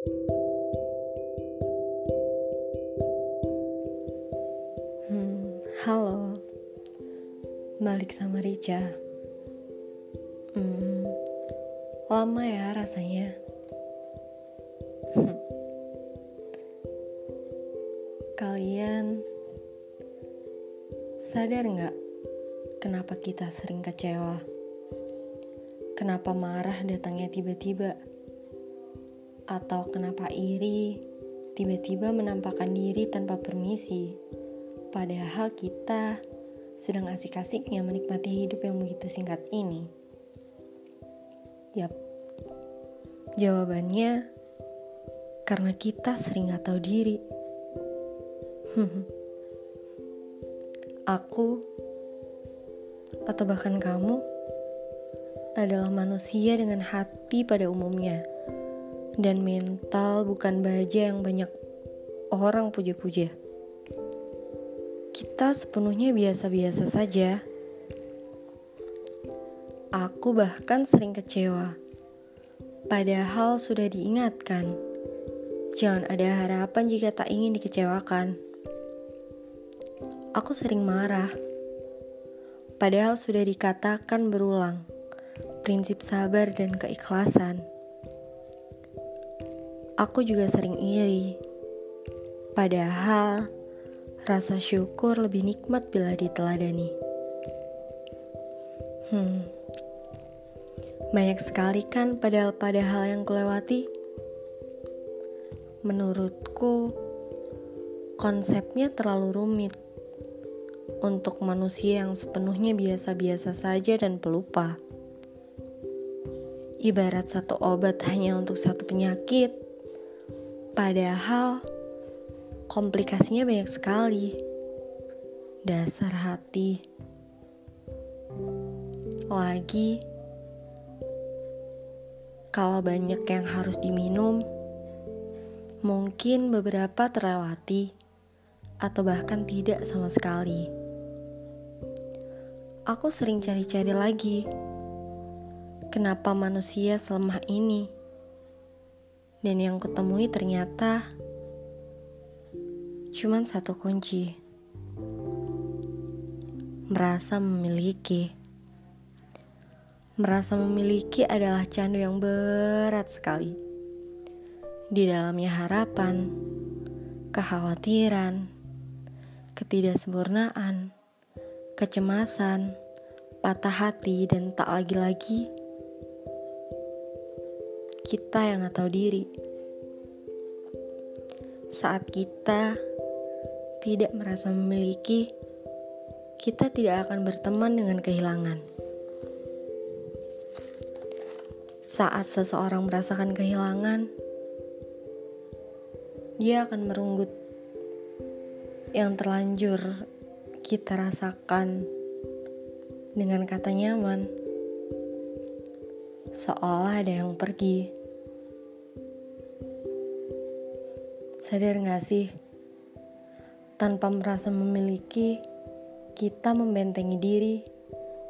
Hmm, halo, balik sama Rica. Hmm, lama ya rasanya. Kalian sadar nggak kenapa kita sering kecewa? Kenapa marah datangnya tiba-tiba? Atau kenapa iri tiba-tiba menampakkan diri tanpa permisi? Padahal kita sedang asik-asiknya menikmati hidup yang begitu singkat ini. Yap, jawabannya karena kita sering gak tahu diri. Aku atau bahkan kamu adalah manusia dengan hati pada umumnya dan mental bukan baja yang banyak orang puja-puja kita sepenuhnya biasa-biasa saja. Aku bahkan sering kecewa, padahal sudah diingatkan. Jangan ada harapan jika tak ingin dikecewakan. Aku sering marah, padahal sudah dikatakan berulang prinsip sabar dan keikhlasan. Aku juga sering iri, padahal Rasa syukur lebih nikmat bila diteladani. Hmm. Banyak sekali kan padahal-padahal yang kulewati. Menurutku, konsepnya terlalu rumit untuk manusia yang sepenuhnya biasa-biasa saja dan pelupa. Ibarat satu obat hanya untuk satu penyakit, padahal komplikasinya banyak sekali. Dasar hati. Lagi, kalau banyak yang harus diminum, mungkin beberapa terlewati atau bahkan tidak sama sekali. Aku sering cari-cari lagi. Kenapa manusia selemah ini? Dan yang kutemui ternyata Cuman satu kunci. Merasa memiliki. Merasa memiliki adalah candu yang berat sekali. Di dalamnya harapan, kekhawatiran, ketidaksempurnaan, kecemasan, patah hati, dan tak lagi-lagi kita yang gak tahu diri. Saat kita tidak merasa memiliki, kita tidak akan berteman dengan kehilangan. Saat seseorang merasakan kehilangan, dia akan merunggut yang terlanjur kita rasakan dengan kata nyaman, seolah ada yang pergi. Sadar gak sih? Tanpa merasa memiliki, kita membentengi diri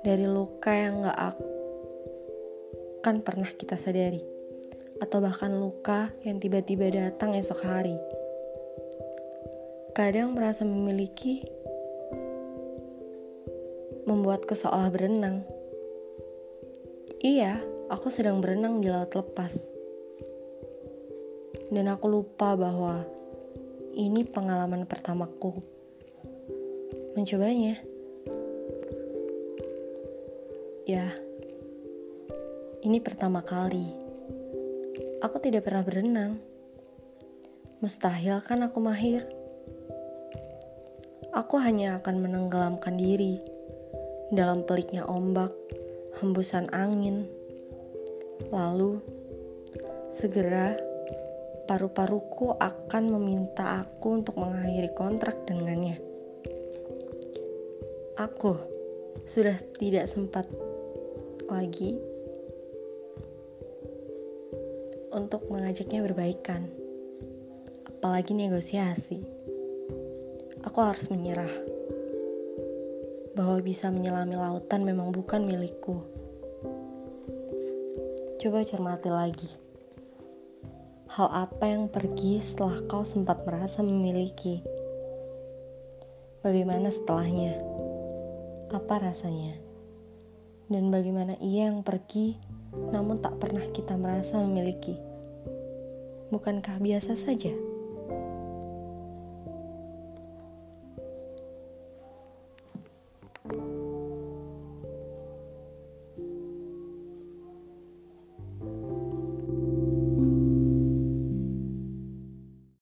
dari luka yang gak akan pernah kita sadari, atau bahkan luka yang tiba-tiba datang esok hari. Kadang merasa memiliki membuatku seolah berenang. Iya, aku sedang berenang di laut lepas. Dan aku lupa bahwa ini pengalaman pertamaku mencobanya. Ya, ini pertama kali. Aku tidak pernah berenang. Mustahil kan aku mahir. Aku hanya akan menenggelamkan diri dalam peliknya ombak, hembusan angin. Lalu, segera paru-paruku akan meminta aku untuk mengakhiri kontrak dengannya. Aku sudah tidak sempat lagi untuk mengajaknya berbaikan, apalagi negosiasi. Aku harus menyerah bahwa bisa menyelami lautan memang bukan milikku. Coba cermati lagi Hal apa yang pergi setelah kau sempat merasa memiliki? Bagaimana setelahnya? Apa rasanya? Dan bagaimana ia yang pergi namun tak pernah kita merasa memiliki? Bukankah biasa saja?